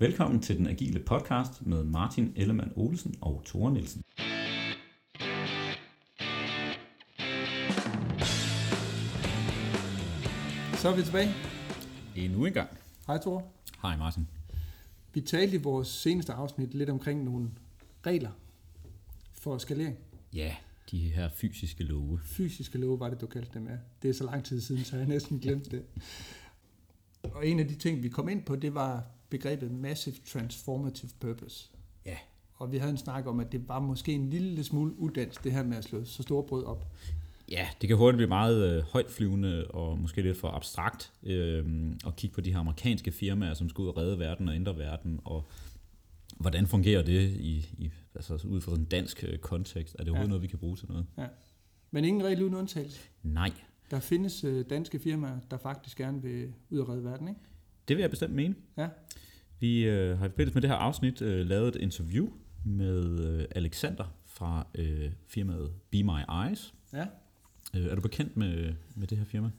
Velkommen til den agile podcast med Martin Ellemann Olsen og Tore Nielsen. Så er vi tilbage. Endnu en gang. Hej Thor. Hej Martin. Vi talte i vores seneste afsnit lidt omkring nogle regler for skalering. Ja, de her fysiske love. Fysiske love var det, du kaldte dem, ja. Det er så lang tid siden, så jeg næsten glemt det. Og en af de ting, vi kom ind på, det var begrebet Massive Transformative Purpose. Ja. Og vi havde en snak om, at det var måske en lille smule uddans, det her med at slå så store brød op. Ja, det kan hurtigt blive meget øh, højtflyvende og måske lidt for abstrakt øh, at kigge på de her amerikanske firmaer, som skal ud og redde verden og ændre verden, og hvordan fungerer det i, i altså ud fra en dansk øh, kontekst? Er det overhovedet ja. noget, vi kan bruge til noget? Ja. Men ingen regel uden undtagelse. Nej. Der findes øh, danske firmaer, der faktisk gerne vil ud og redde verden, ikke? Det vil jeg bestemt mene. Ja. Vi øh, har i forbindelse med det her afsnit øh, lavet et interview med øh, Alexander fra øh, firmaet Be My Eyes. Ja. Øh, er du bekendt med, med det her firma?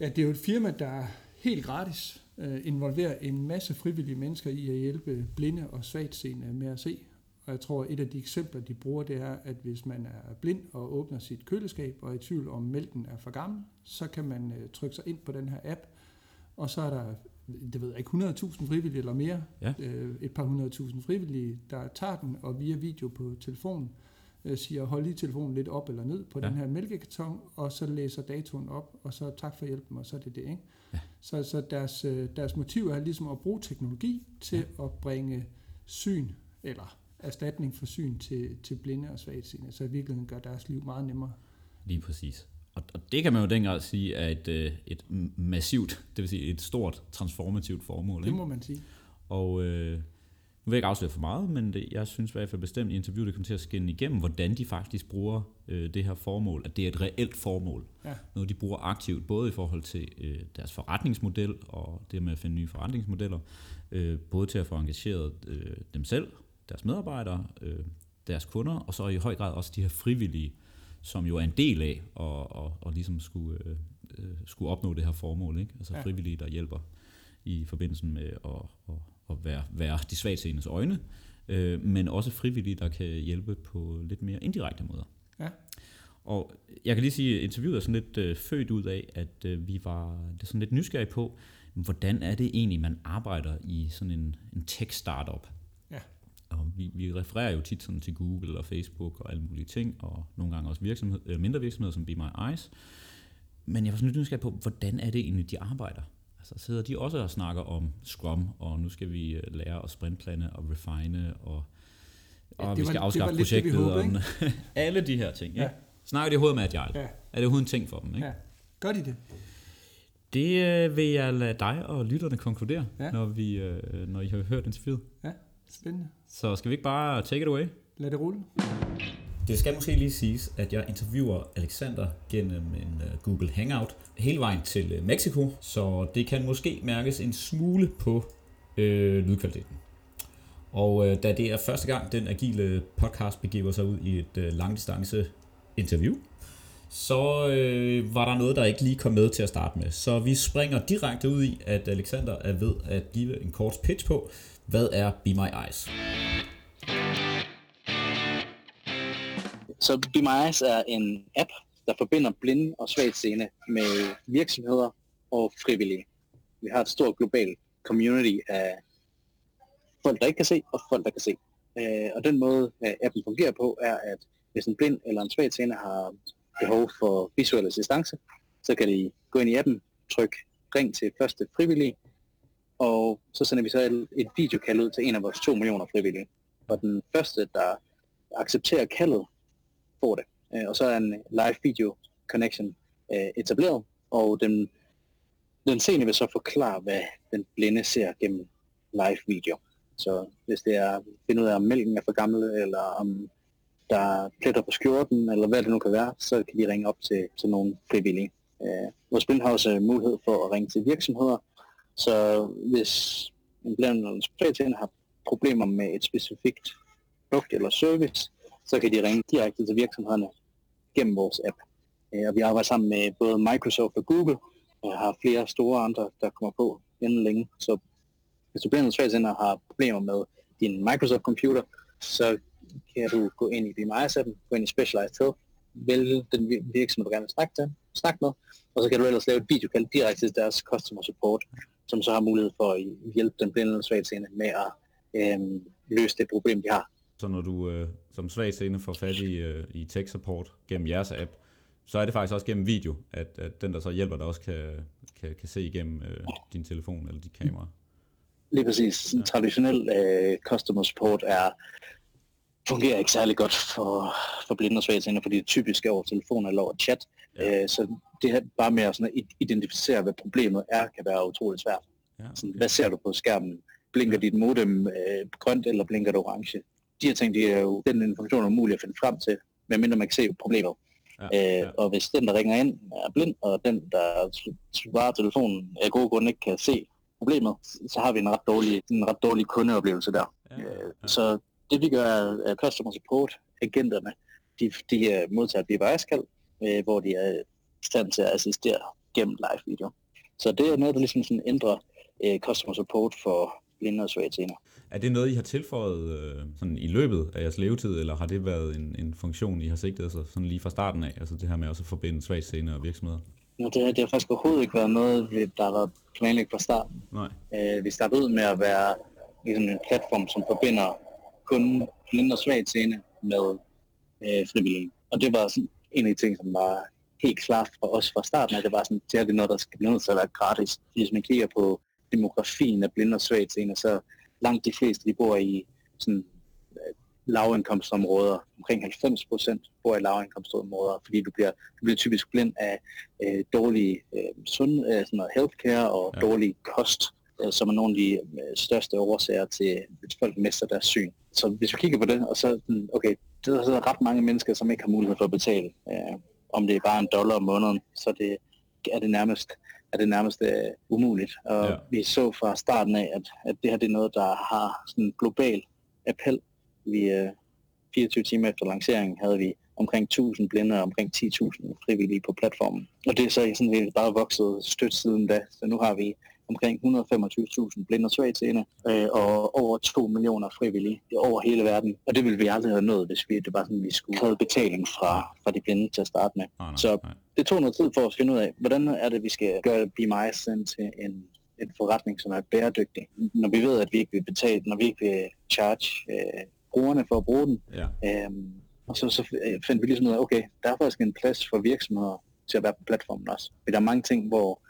Ja, det er jo et firma, der helt gratis øh, involverer en masse frivillige mennesker i at hjælpe blinde og svagtseende med at se. Og jeg tror, et af de eksempler, de bruger, det er, at hvis man er blind og åbner sit køleskab og er i tvivl om mælken er for gammel, så kan man øh, trykke sig ind på den her app, og så er der, det ved jeg ikke, 100.000 frivillige eller mere, Ja. øh, et par hundredtusind frivillige, der tager den og via video på telefonen øh, siger, hold lige telefonen lidt op eller ned på Ja. ja. den her mælkekarton, og så læser datoen op, og så tak for hjælpen, og så er det det. Ikke? Ja. Så, så deres, øh, deres motiv er ligesom at bruge teknologi til ja. at bringe syn, eller erstatning for syn til, til blinde og svagtseende, så i virkeligheden gør deres liv meget nemmere. Lige præcis. Og, og det kan man jo dengang sige er et, øh, et massivt, det vil sige et stort transformativt formål. Det må man sige. Og øh, nu vil jeg ikke afsløre for meget, men det, jeg synes i hvert fald bestemt i interviewet, det kommer til at skinne igennem, hvordan de faktisk bruger øh, det her formål, at det er et reelt formål. Ja. Noget, de bruger aktivt, både i forhold til øh, deres forretningsmodel og det med at finde nye forretningsmodeller, øh, både til at få engageret øh, dem selv, deres medarbejdere, øh, deres kunder, og så i høj grad også de her frivillige, som jo er en del af og, og, og ligesom skulle, øh, øh, skulle opnå det her formål. Ikke? Altså Ja. frivillige, der hjælper i forbindelse med at, at, at være, være de svagseendes øjne, øh, men også frivillige, der kan hjælpe på lidt mere indirekte måder. Ja. Og jeg kan lige sige, at interviewet er sådan lidt øh, født ud af, at øh, vi var det er sådan lidt nysgerrige på, hvordan er det egentlig, man arbejder i sådan en, en tech-startup? Ja. Og vi, vi refererer jo tit sådan til Google og Facebook og alle mulige ting, og nogle gange også virksomhed, øh, mindre virksomheder som Be My Eyes. Men jeg var sådan lidt nysgerrig på, hvordan er det egentlig, de arbejder? Altså sidder de også og snakker om Scrum, og nu skal vi øh, lære at sprintplane og refine, og, Ja, og det vi skal var afskaffe lidt projektet. håbede, om, alle de her ting. Ikke? Ja. Snakker de overhovedet med Agile? Ja. Er det overhovedet en ting for dem? Ikke? ja. Gør de det? Det øh, vil jeg lade dig og lytterne konkludere, Ja. når, vi, øh, når I har hørt interviewet. Ja, spændende. Så skal vi ikke bare take it away? Lad det rulle. Det skal måske lige siges, at jeg interviewer Alexander gennem en uh, Google Hangout hele vejen til uh, Mexico, så det kan måske mærkes en smule på øh, lydkvaliteten. Og uh, da det er første gang, den agile podcast begiver sig ud i et uh, langdistance interview, så øh, var der noget, der ikke lige kom med til at starte med. Så vi springer direkte ud i, at Alexander er ved at give en kort pitch på, hvad er Be My Eyes? Så Be My Eyes er en app, der forbinder blinde og svagtseende med virksomheder og frivillige. Vi har et stort globalt community af folk, der ikke kan se, og folk, der kan se. Øh, og den måde, øh, appen fungerer på, er, at hvis en blind eller en svagtseende har behov for visuel assistance, så kan de gå ind i appen, trykke ring til første frivillige, og så sender vi så et, et videokald ud til en af vores to millioner frivillige. Og den første, der accepterer kaldet, får det. Øh, og så er en live video connection øh, etableret, og den, den seende vil så forklare, hvad den blinde ser gennem live video. Så hvis det er at finde ud af, om mælken er for gammel, eller om der er pletter på skjorten, eller hvad det nu kan være, så kan de ringe op til, til nogle frivillige. Øh, vores blind har også mulighed for at ringe til virksomheder, så hvis en blandt eller har problemer med et specifikt produkt eller service, så kan de ringe direkte til virksomhederne gennem vores app. Øh, og vi arbejder sammen med både Microsoft og Google, og har flere store andre, der kommer på inden længe. Så Hvis du blind svagsender har problemer med din Microsoft computer, så kan du gå ind i BMIS-appen, gå ind i Specialized Health, vælge den virksomhed, du gerne vil snakke, til, snakke med, og så kan du ellers lave et videokald direkte til deres customer support, som så har mulighed for at hjælpe den blinde eller svagtseende med at øh, løse det problem, de har. Så når du øh, som svagtseende får fat i, øh, i tech support gennem jeres app, så er det faktisk også gennem video, at, at den, der så hjælper dig, også kan, kan, kan se igennem øh, din telefon eller dit kamera. Lige præcis. Ja. Traditionel øh, customer support er fungerer ikke særlig godt for, for blinde og svagtseende, fordi det typisk er over telefon eller over chat. Ja. Øh, så det her bare med at sådan identificere, hvad problemet er, kan være utroligt svært. Ja, okay. sådan, hvad ser du på skærmen? Blinker dit modem øh, grønt, eller blinker det orange? De her ting, de er jo den information er mulig at finde frem til, medmindre man kan se problemet. Ja, ja. Øh, og hvis den, der ringer ind, er blind, og den, der svarer telefonen, af gode grunde ikke kan se problemet, så har vi en ret dårlig, en ret dårlig kundeoplevelse der. Ja, ja. Øh, så det vi gør er, at customer support agenterne, de, de modtager et BBS-kald, øh, hvor de er i stand til at assistere gennem live video. Så det er noget, der ligesom sådan ændrer øh, customer support for blinde og svage Er det noget, I har tilføjet øh, sådan i løbet af jeres levetid, eller har det været en, en funktion, I har sigtet sig sådan lige fra starten af, altså det her med også at forbinde svage scene og virksomheder? Ja, det, det har faktisk overhovedet ikke været noget, der har været planlagt fra starten. Nej. Øh, vi startede ud med at være ligesom en platform, som forbinder kun blinde og svagt scene med øh, frivillige. Og det var sådan en af de ting, som var helt klart for os fra starten, at det var sådan, det er det noget, der skal blive nødt til at være gratis. Hvis man kigger på demografien af blinde og svagt scene, så langt de fleste, de bor i sådan øh, lavindkomstområder. Omkring 90 procent bor i lavindkomstområder, fordi du bliver, du bliver typisk blind af øh, dårlig øh, sund, øh, sådan noget healthcare og ja. dårlig kost som er nogle af de øh, største årsager til, at folk mister deres syn. Så hvis vi kigger på det, og så, okay, det er så ret mange mennesker, som ikke har mulighed for at betale. Øh, om det er bare en dollar om måneden, så det, er det nærmest er det nærmest uh, umuligt. Og ja. vi så fra starten af, at, at det her det er noget, der har sådan en global appel. Vi, uh, 24 timer efter lanceringen havde vi omkring 1000 blinde og omkring 10.000 frivillige på platformen. Og det er så sådan bare vokset stødt siden da. Så nu har vi omkring 125.000 blinde og svagtseende, øh, og over 2 millioner frivillige over hele verden. Og det ville vi aldrig have nået, hvis vi, det var sådan, vi skulle have betaling fra, fra de blinde til at starte med. Nej, nej, Så det tog noget tid for at finde ud af, hvordan er det, vi skal gøre Be My til en, en forretning, som er bæredygtig. Når vi ved, at vi ikke vil betale, når vi ikke vil charge øh, brugerne for at bruge den. Ja. Øhm, og så, så fandt vi ligesom ud af, okay, der er faktisk en plads for virksomheder til at være på platformen også. For der er mange ting, hvor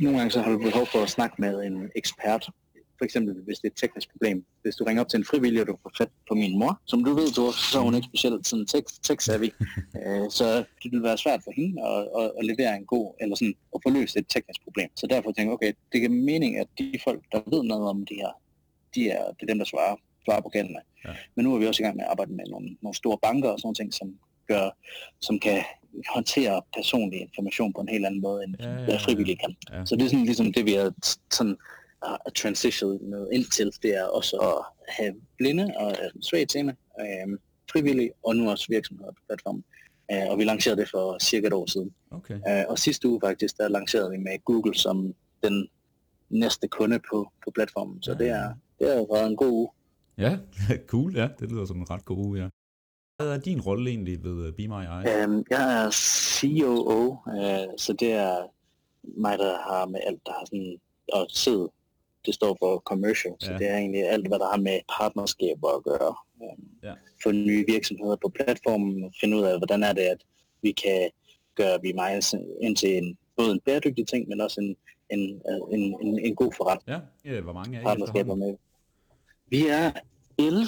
nogle gange så har du behov for at snakke med en ekspert. For eksempel, hvis det er et teknisk problem. Hvis du ringer op til en frivillig, og du får fat på min mor, som du ved, du, så er hun ikke specielt sådan tech-savvy. Øh, så det vil være svært for hende at, at, at, levere en god, eller sådan, at få løst et teknisk problem. Så derfor tænker jeg, okay, det giver mening, at de folk, der ved noget om det her, de er, det er dem, der svarer, svarer på kaldene. Ja. Men nu er vi også i gang med at arbejde med nogle, nogle store banker og sådan ting, som gør, som kan håndtere personlig information på en helt anden måde, end ja, ja, ja, frivillige kan. Ja. Så det er sådan ligesom det, vi har sådan uh, transitionet ind til, det er også at have blinde og uh, svage tema, uh, frivillige og nu også virksomheder på platformen. Uh, og vi lancerede det for cirka et år siden. Okay. Uh, og sidste uge faktisk, der lancerede vi med Google som den næste kunde på, på platformen. Så ja. det er det har været en god uge. Ja, cool. Ja, det lyder som en ret god uge, ja. Hvad er din rolle egentlig ved øh, Be My Eye? Um, jeg er COO, uh, øh, så det er mig, der har med alt, der har sådan, og tid, det står for commercial, ja. så det er egentlig alt, hvad der har med partnerskaber at gøre. Um, ja. Få nye virksomheder på platformen, og finde ud af, hvordan er det, at vi kan gøre Be My ind til en, både en bæredygtig ting, men også en, en, en, en, en god forretning. Ja, ja hvor mange er I partnerskaber med? Vi er 11,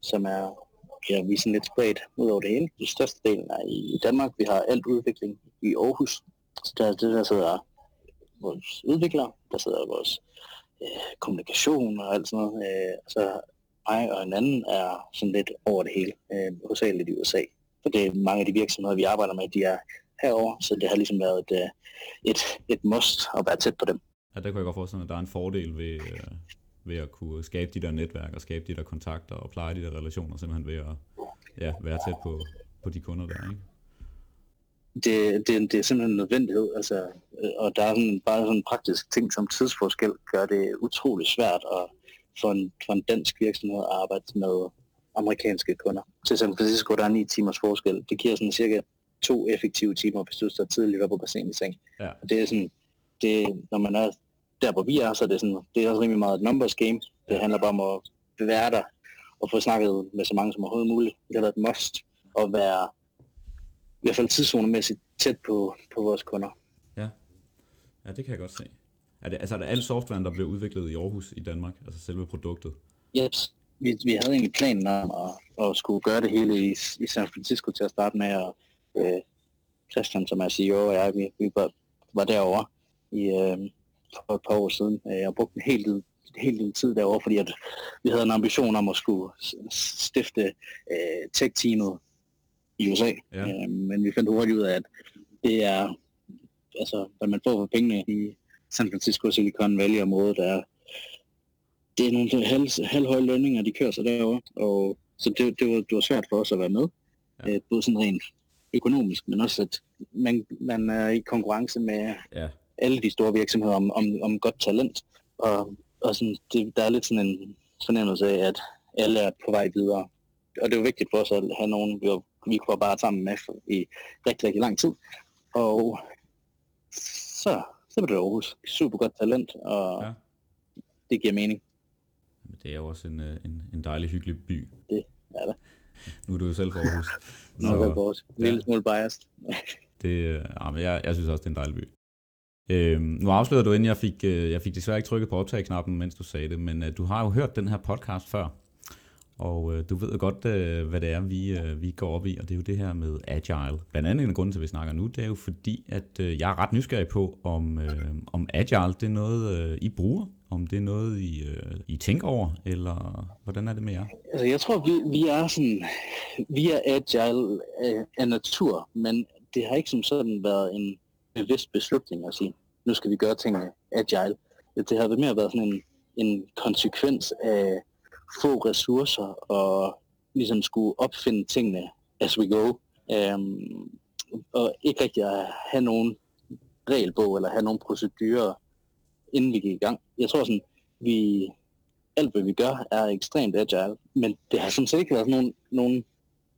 som er ja, vi er sådan lidt spredt ud over det hele. Det største delen er i Danmark. Vi har alt udvikling i Aarhus. Så der, det der sidder vores udviklere, der sidder vores øh, kommunikation og alt sådan noget. Øh, så mig og en anden er sådan lidt over det hele, øh, hovedsageligt i USA. For det er mange af de virksomheder, vi arbejder med, de er herover, så det har ligesom været et, øh, et, et must at være tæt på dem. Ja, der kunne jeg godt forestille at der er en fordel ved, øh, ved at kunne skabe de der netværk og skabe de der kontakter og pleje de der relationer, simpelthen ved at ja, være tæt på, på de kunder der, ikke? det, det, det er simpelthen en nødvendighed, altså, øh, og der er sådan, bare sådan en praktisk ting som tidsforskel, gør det utrolig svært at, for, en, for en dansk virksomhed at arbejde med amerikanske kunder. Til San Francisco, der er 9 timers forskel. Det giver sådan cirka to effektive timer, hvis du står tidligt op og går sent i seng. Ja. Og det er sådan, det, når man er der, hvor vi er, så er det, sådan, det er også rimelig meget et numbers game. Det handler bare om at være der og få snakket med så mange som overhovedet muligt. Det har været et must at være i hvert fald tidszonemæssigt tæt på, på vores kunder. Ja. ja, det kan jeg godt se. Er det, altså er det al softwaren, der bliver udviklet i Aarhus i Danmark? Altså selve produktet? Yes. Vi, vi havde egentlig planen om at, at skulle gøre det hele i, i San Francisco til at starte med, og øh, Christian, som er CEO, og jeg, vi, vi var, var derovre i, øh, for et par år siden. Jeg har brugt en hel del, hel del tid derovre, fordi at vi havde en ambition om at skulle stifte øh, tech-teamet i USA. Ja. Øh, men vi fandt hurtigt ud af, at det er, altså, hvad man får for pengene i San Francisco Silicon Valley-området, er, det er nogle halv, halvhøje lønninger, de kører sig derovre, og så det, det, var, det var svært for os at være med, Ja. øh, både sådan rent økonomisk, men også at man, man er i konkurrence med Ja, alle de store virksomheder om, om, om godt talent, og, og sådan, det, der er lidt sådan en fornemmelse af, at alle er på vej videre. Og det var vigtigt for os at have nogen, vi, var, vi kunne bare sammen med i rigtig, rigtig lang tid. Og så, så blev det Aarhus. Super godt talent, og Ja. ja. det giver mening. men det er jo også en, øh, en, en dejlig, hyggelig by. Det er det. Nu er du jo selv fra Aarhus. Nå, så, vores en lille smule biased. Det, øh, ja, men jeg, jeg synes også, det er en dejlig by. Øhm, nu afslører du, inden jeg fik, øh, jeg fik desværre ikke trykket på optagknappen, mens du sagde det, men øh, du har jo hørt den her podcast før, og øh, du ved jo godt, øh, hvad det er, vi, øh, vi går op i, og det er jo det her med agile. Blandt andet en af grunden til, at vi snakker nu, det er jo fordi, at øh, jeg er ret nysgerrig på, om, øh, om agile det er noget, øh, I bruger, om det er noget, I, øh, I tænker over, eller hvordan er det med jer? Altså, jeg tror, vi, vi er sådan, vi er agile af, af natur, men det har ikke som sådan været en bevidst beslutning at sige, nu skal vi gøre tingene agile. Det har mere været sådan en, en konsekvens af få ressourcer og ligesom skulle opfinde tingene as we go. Um, og ikke rigtig at have nogen regelbog eller have nogen procedurer, inden vi gik i gang. Jeg tror sådan, vi, alt hvad vi gør er ekstremt agile, men det har sådan set ikke været nogen, nogen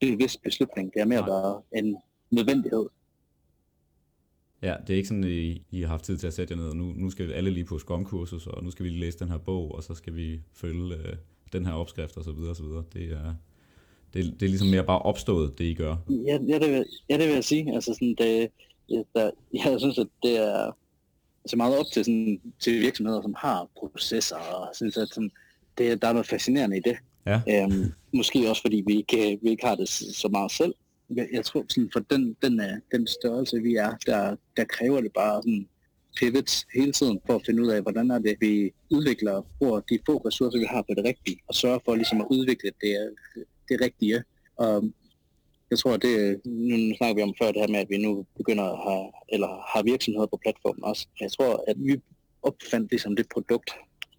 bevidst beslutning. Det er mere bare en nødvendighed. Ja, det er ikke sådan, I, I har haft tid til at sætte jer ned, og nu, nu skal alle lige på Scrum-kursus, og nu skal vi lige læse den her bog, og så skal vi følge øh, den her opskrift, og så videre, og så videre. Det er, det, det er ligesom mere bare opstået, det I gør. Ja, ja, det, vil, ja det vil jeg sige. Altså sådan, det, ja, der, jeg synes, at det er så meget op til, sådan, til virksomheder, som har processer, og jeg synes, at sådan, det, der er noget fascinerende i det. Ja. Øhm, måske også fordi vi ikke, vi ikke har det så meget selv. Jeg, jeg tror, sådan, for den, den, er, den størrelse, vi er, der, der kræver det bare sådan pivots hele tiden for at finde ud af, hvordan er det, vi udvikler, bruger de få ressourcer, vi har på det rigtige, og sørger for ligesom at udvikle det, det rigtige. Og jeg tror, det, nu snakker vi om før det her med, at vi nu begynder at have, eller har virksomheder på platformen også. Jeg tror, at vi opfandt ligesom det produkt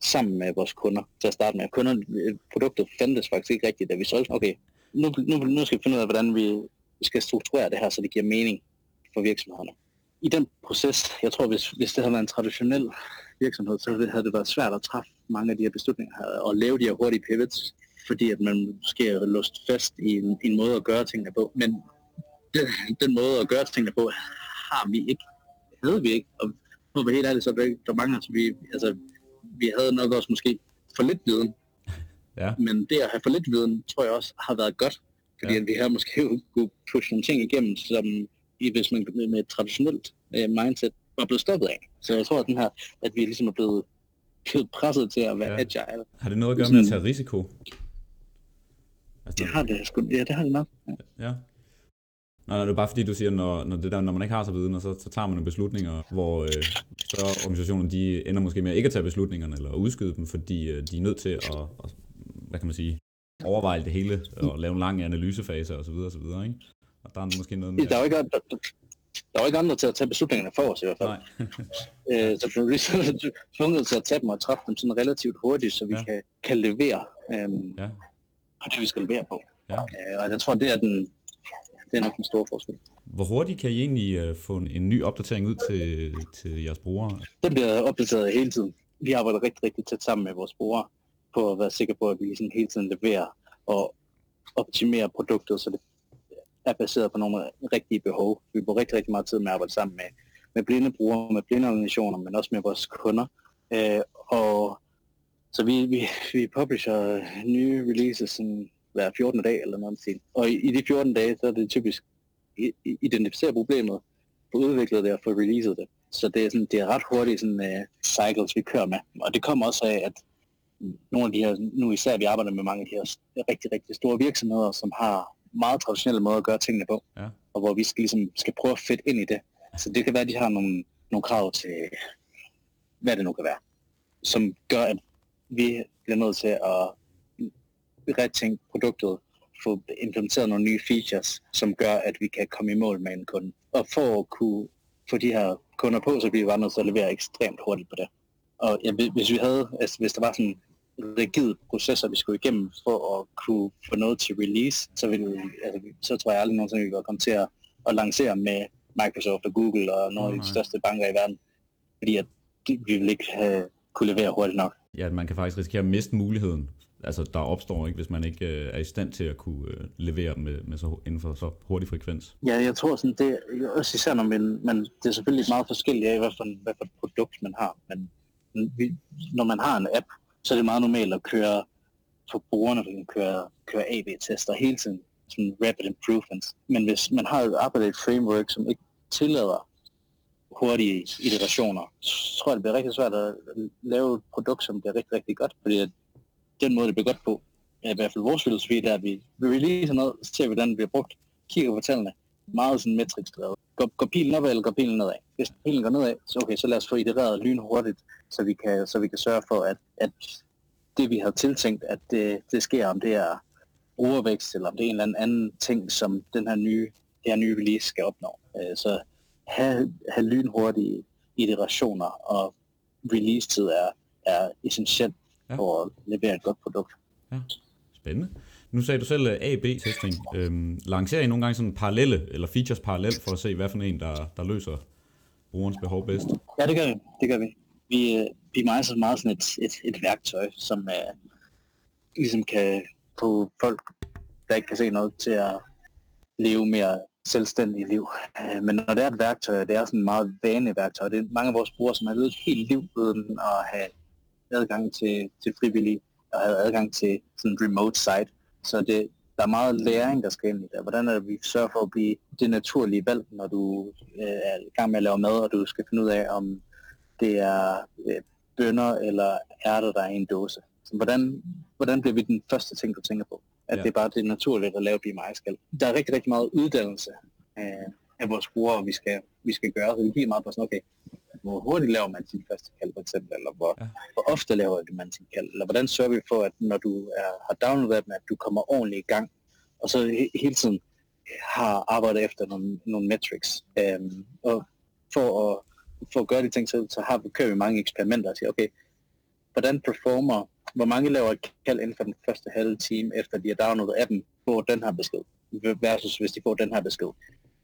sammen med vores kunder til at starte med. Kunderne, produktet fandtes faktisk ikke rigtigt, da vi solgte. Okay, nu, nu, nu skal vi finde ud af, hvordan vi skal strukturere det her, så det giver mening for virksomhederne. I den proces, jeg tror, hvis, hvis det havde været en traditionel virksomhed, så havde det været svært at træffe mange af de her beslutninger her, og lave de her hurtige pivots, fordi at man måske er låst fast i en, en måde at gøre tingene på. Men den, den måde at gøre tingene på, har vi ikke. Havde vi ikke. Og på at være helt ærligt, så er der, der mange, vi, altså, vi havde nok også måske for lidt viden, Ja, men det at have for lidt viden, tror jeg også har været godt. Fordi Ja. vi har måske jo kunne pushe nogle ting igennem, som hvis man med et traditionelt øh, mindset var blevet stoppet af. Så jeg tror, at, den her, at vi ligesom er blevet, blevet presset til at være Ja. agile. har det noget at gøre med at tage risiko? Altså, Det har det sgu, ja, det har det nok. Ja. Ja. Nej, det er bare fordi, du siger, når, når, det der, når man ikke har så viden, og så, så tager man nogle beslutninger, hvor øh, så organisationen de ender måske med at ikke at tage beslutningerne, eller udskyde dem, fordi øh, de er nødt til at, at, hvad kan man sige, overveje det hele, og lave en lang analysefase, og så videre, og så videre, ikke? Og der er måske noget med... Der er ikke, der, der, er jo ikke andre til at tage beslutningerne for os i hvert fald. Nej, Øh, så bliver vi tvunget til at tage dem og træffe dem sådan relativt hurtigt, så vi Ja. kan, kan levere øhm, ja, på det, vi skal levere på. ja, Øh, og jeg tror, det er den, det det er nok den store forskel. Hvor hurtigt kan I egentlig øh, få en, en ny opdatering ud til, til jeres brugere? Den bliver opdateret hele tiden. Vi arbejder rigtig, rigtig tæt sammen med vores brugere på at være sikre på, at vi ligesom hele tiden leverer og optimerer produktet, så det er baseret på nogle rigtige behov. Vi bruger rigtig, rigtig meget tid med at arbejde sammen med, med blinde brugere, med blinde organisationer, men også med vores kunder. Øh, og så vi, vi, vi publisher nye releases sådan hver 14. dag eller noget til. Og i, i de 14 dage, så er det typisk identificere problemet, få udviklet det og få releaset det. Så det er, sådan, det er ret hurtigt sådan, uh, cycles, vi kører med. Og det kommer også af, at nogle af de her, nu især vi arbejder med mange af de her rigtig, rigtig store virksomheder, som har meget traditionelle måder at gøre tingene på, ja. og hvor vi skal, ligesom, skal prøve at fedt ind i det. Så det kan være, at de har nogle, nogle krav til, hvad det nu kan være, som gør, at vi bliver nødt til at retænke produktet, få implementeret nogle nye features, som gør, at vi kan komme i mål med en kunde. Og for at kunne få de her kunder på, så bliver vi bare nødt til at levere ekstremt hurtigt på det. Og ja, hvis vi havde, altså hvis der var sådan rigide processer, vi skulle igennem for at kunne få noget til release, så, ville, altså, så tror jeg aldrig nogensinde, vi ville komme til at, at lancere med Microsoft og Google og nogle af de største banker i verden. Fordi at vi ville ikke have kunne levere hurtigt nok. Ja, man kan faktisk risikere at miste muligheden altså, der opstår, ikke, hvis man ikke øh, er i stand til at kunne øh, levere med, med så, inden for så hurtig frekvens. Ja, jeg tror sådan, det er også især, når man, man, det er selvfølgelig meget forskelligt af, hvad for, hvad for et produkt man har, men vi, når man har en app, så er det meget normalt at køre for brugerne, at man køre, køre AB-tester hele tiden, sådan rapid improvements. Men hvis man har et arbejdet et framework, som ikke tillader hurtige iterationer, så tror jeg, det bliver rigtig svært at lave et produkt, som bliver rigtig, rigtig godt, fordi den måde, det bliver godt på, er i hvert fald vores filosofi, der er, at vi, vi releaser noget, så ser vi, hvordan det bliver brugt, kigger på tallene, meget sådan metrics drevet. Går, går pilen opad, eller går pilen nedad? Hvis pilen går nedad, så okay, så lad os få itereret lynhurtigt, så vi kan, så vi kan sørge for, at, at det vi har tiltænkt, at det, det sker, om det er brugervækst, eller om det er en eller anden ting, som den her nye, det her nye release skal opnå. Øh, så have, have lynhurtige iterationer og release-tid er, er essentielt ja. for at levere et godt produkt. Ja, spændende. Nu sagde du selv A-B-testing. Øhm, lancerer I nogle gange sådan parallelle, eller features parallelt, for at se, hvad for en, der, der løser brugerens behov bedst? Ja, det gør vi. Det gør vi. Vi, øh, vi er meget, meget sådan et, et, et værktøj, som uh, ligesom kan få folk, der ikke kan se noget, til at leve mere selvstændige liv. Uh, men når det er et værktøj, det er sådan et meget vanligt værktøj. Det er mange af vores brugere, som har levet et helt liv uden at have adgang til, til frivillige, og have adgang til sådan en remote site. Så det, der er meget læring, der skal ind i det. Hvordan er det, vi sørger for at blive det naturlige valg, når du øh, er i gang med at lave mad, og du skal finde ud af, om det er øh, bønner eller ærter, der er i en dåse. Så hvordan, hvordan bliver vi den første ting, du tænker på? At ja. det er bare det naturligt at lave blive mig skal. Der er rigtig, rigtig meget uddannelse af, af vores brugere, vi skal, vi skal gøre. Så vi meget på sådan, okay, hvor hurtigt laver man sin første kald for eksempel, eller hvor, ja. hvor ofte laver man sin kald, eller hvordan sørger vi for, at når du er, har downloadet dem, at du kommer ordentligt i gang, og så he, hele tiden har arbejdet efter nogle, nogle metrics. Um, og for at, for at gøre de ting, så, så har vi, kører vi mange eksperimenter og siger, okay, hvordan performer, hvor mange laver et kald inden for den første halve time, efter de har downloadet appen, får den her besked, versus hvis de får den her besked.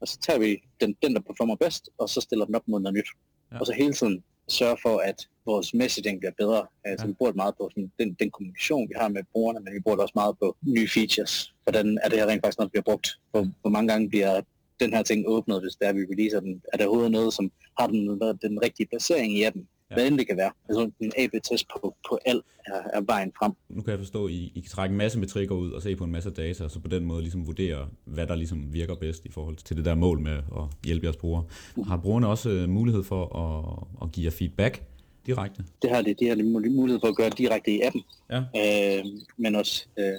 Og så tager vi den, den der performer bedst, og så stiller den op mod noget nyt ja. og så hele tiden sørge for, at vores messaging bliver bedre. Altså, ja. vi bruger det meget på sådan, den, den kommunikation, vi har med brugerne, men vi bruger det også meget på nye features. Hvordan er det her rent faktisk noget, der bliver brugt? Hvor, hvor mange gange bliver den her ting åbnet, hvis det er, vi releaser den? Er der overhovedet noget, som har den, den rigtige placering i appen? Ja. hvad end det kan være. Altså en AB-test på, på alt er, er vejen frem. Nu kan jeg forstå, at I, I kan trække en masse metrikker ud og se på en masse data, og så på den måde ligesom vurdere, hvad der ligesom virker bedst i forhold til det der mål med at hjælpe jeres brugere. Uh. Har brugerne også øh, mulighed for at, at give jer feedback direkte? Det har det. Det har mulighed for at gøre direkte i appen. Ja. Øh, men også øh,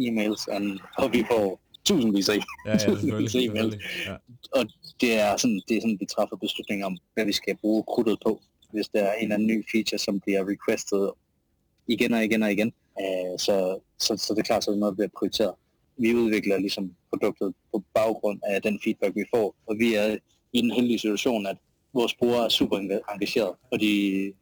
e-mails, og, og vi får tusindvis af, ja, ja, tusindvis af e-mails. Ja. Og det er, sådan, det er sådan, vi træffer beslutninger om, hvad vi skal bruge krudtet på hvis der er en eller anden ny feature, som bliver requestet igen og igen og igen. Uh, så, så, så det er klart, så er noget, der bliver prioriteret. Vi udvikler ligesom produktet på baggrund af den feedback, vi får, og vi er i den heldige situation, at vores brugere er super engageret, og de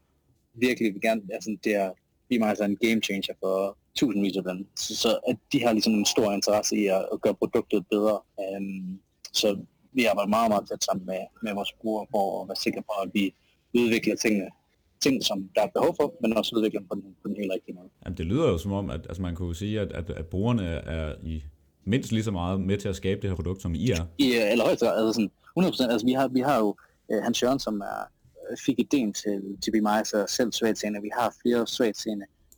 virkelig vil gerne, altså det er vi My er en game changer for tusindvis af dem. Så, så at de har ligesom en stor interesse i at, at gøre produktet bedre. Um, så vi arbejder meget, meget tæt sammen med, med vores brugere for at være sikre på, at vi udvikler tingene ting, som der er behov for, men også udvikler dem på den, på den helt rigtige måde. Jamen, det lyder jo som om, at altså, man kunne sige, at, at, at brugerne er i mindst lige så meget med til at skabe det her produkt, som I er. I allerhøjeste grad, altså sådan 100%, altså vi har, vi har jo uh, Hans Jørgen, som er, øh, fik idéen til, til Be My, så selv svagt Vi har flere svagt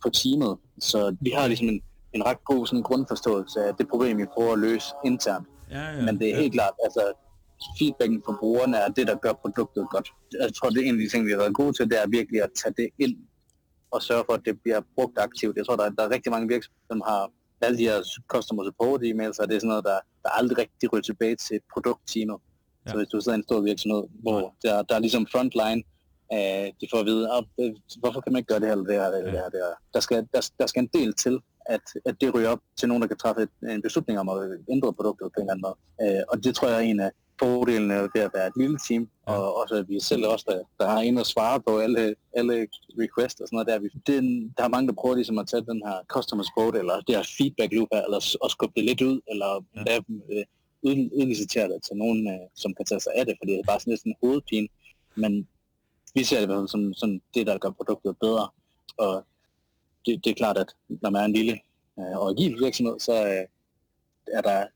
på teamet, så vi har ligesom en, en ret god sådan, grundforståelse af det problem, vi prøver at løse internt. Ja, ja, Men det er ja. helt klart, altså feedbacken fra brugerne er det, der gør produktet godt. Jeg tror, det er en af de ting, vi har været gode til, det er virkelig at tage det ind og sørge for, at det bliver brugt aktivt. Jeg tror, der er, der er rigtig mange virksomheder, som har alle de her customer support e-mails, og det er sådan noget, der, der aldrig rigtig ryger tilbage til produktteamet. Ja. Så hvis du sidder i en stor virksomhed, hvor der, der er ligesom frontline, øh, de får at vide, oh, hvorfor kan man ikke gøre det her eller det her, eller ja. det her, det her. Der skal, der, der skal en del til, at, at det ryger op til nogen, der kan træffe et, en beslutning om at ændre produktet på en eller anden måde. Øh, og det tror jeg er en af fordelene ved at være et lille team, ja. og også at vi selv også, der, der har en at svare på alle, alle requests og sådan noget der. Vi, det, der er mange, der prøver ligesom at tage den her customer support, eller det her feedback loop her, eller at skubbe det lidt ud, eller ja. lave øh, udlicitere det til nogen, øh, som kan tage sig af det, fordi det er bare sådan lidt en hovedpine. Men vi ser det som, som det, der gør produktet bedre. Og det, det er klart, at når man er en lille øh, og agil virksomhed, så øh, er der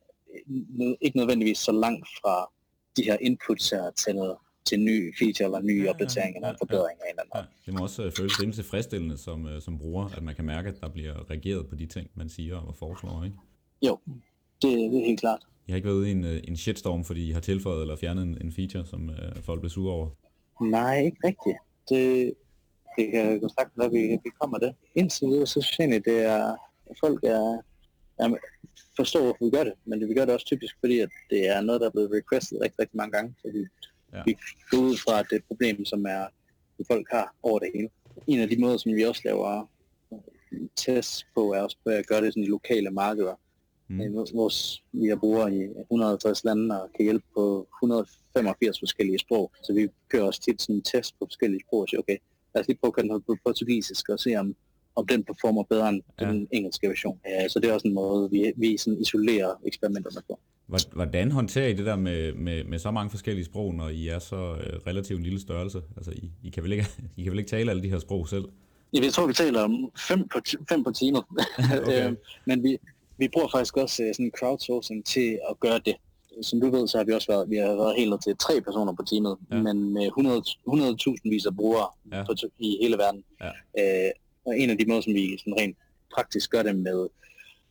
ikke nødvendigvis så langt fra de her inputs her til, til ny feature eller nye ja, opdateringer eller ja, forbedringer. Ja, ja. ja. Det må også øh, føles rimelig tilfredsstillende som, øh, som bruger, at man kan mærke, at der bliver reageret på de ting, man siger og foreslår, ikke? Jo, det, det er helt klart. Jeg har ikke været ude i en, øh, en shitstorm, fordi I har tilføjet eller fjernet en, en feature, som uh, folk bliver sure over? Nej, ikke rigtigt. Det, det kan gå sagt, at vi, vi kommer det. Indtil videre, så synes jeg, det er, at folk er, er forstår, hvorfor vi gør det, men vi gør det også typisk, fordi at det er noget, der er blevet requestet rigtig, rigtig mange gange, så vi, ja. vi går ud fra, at det er et problem, som er, at folk har over det hele. En af de måder, som vi også laver tests på, er også at gøre det sådan i lokale markeder. Mm. Øh, vores, vi har brugere i 150 lande og kan hjælpe på 185 forskellige sprog, så vi kører også tit sådan en test på forskellige sprog og siger, okay, lad os lige prøve at køre på portugisisk og se, om om den performer bedre end ja. den engelske version. Ja, så det er også en måde, vi, vi sådan isolerer eksperimenterne på. Hvordan håndterer I det der med, med, med så mange forskellige sprog, når I er så øh, relativt en lille størrelse? Altså, I, I, kan vel ikke, I kan vel ikke tale alle de her sprog selv? Jeg tror, vi taler om fem på, fem på timer. okay. Øh, men vi, vi bruger faktisk også øh, sådan crowdsourcing til at gøre det. Som du ved, så har vi også været, vi har været helt til tre personer på teamet, ja. men med 100.000 vis af brugere ja. på, i hele verden. Ja. Øh, og en af de måder, som vi sådan rent praktisk gør det med,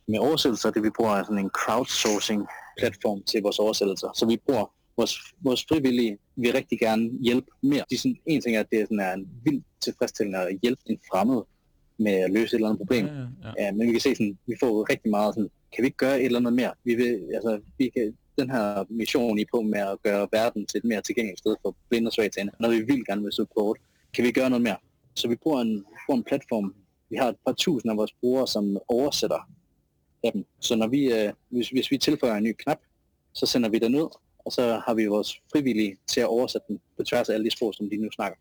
med oversættelser, det vi bruger er sådan en crowdsourcing platform til vores oversættelser. Så vi bruger vores, vores frivillige vil rigtig gerne hjælpe mere. De sådan, en ting er, at det er, sådan, er en vildt tilfredsstillende at hjælpe en fremmed med at løse et eller andet problem. Ja, ja, ja. Ja, men vi kan se, sådan, vi får rigtig meget sådan, kan vi ikke gøre et eller andet mere? Vi vil, altså, vi kan, den her mission i på med at gøre verden til et mere tilgængeligt sted for blinde og svage når vi vil gerne vil support, kan vi gøre noget mere? Så vi bruger en, bruger en platform. Vi har et par tusind af vores brugere, som oversætter dem. Så når vi, øh, hvis, hvis vi tilføjer en ny knap, så sender vi den ud, og så har vi vores frivillige til at oversætte den på tværs af alle de sprog, som de nu snakker.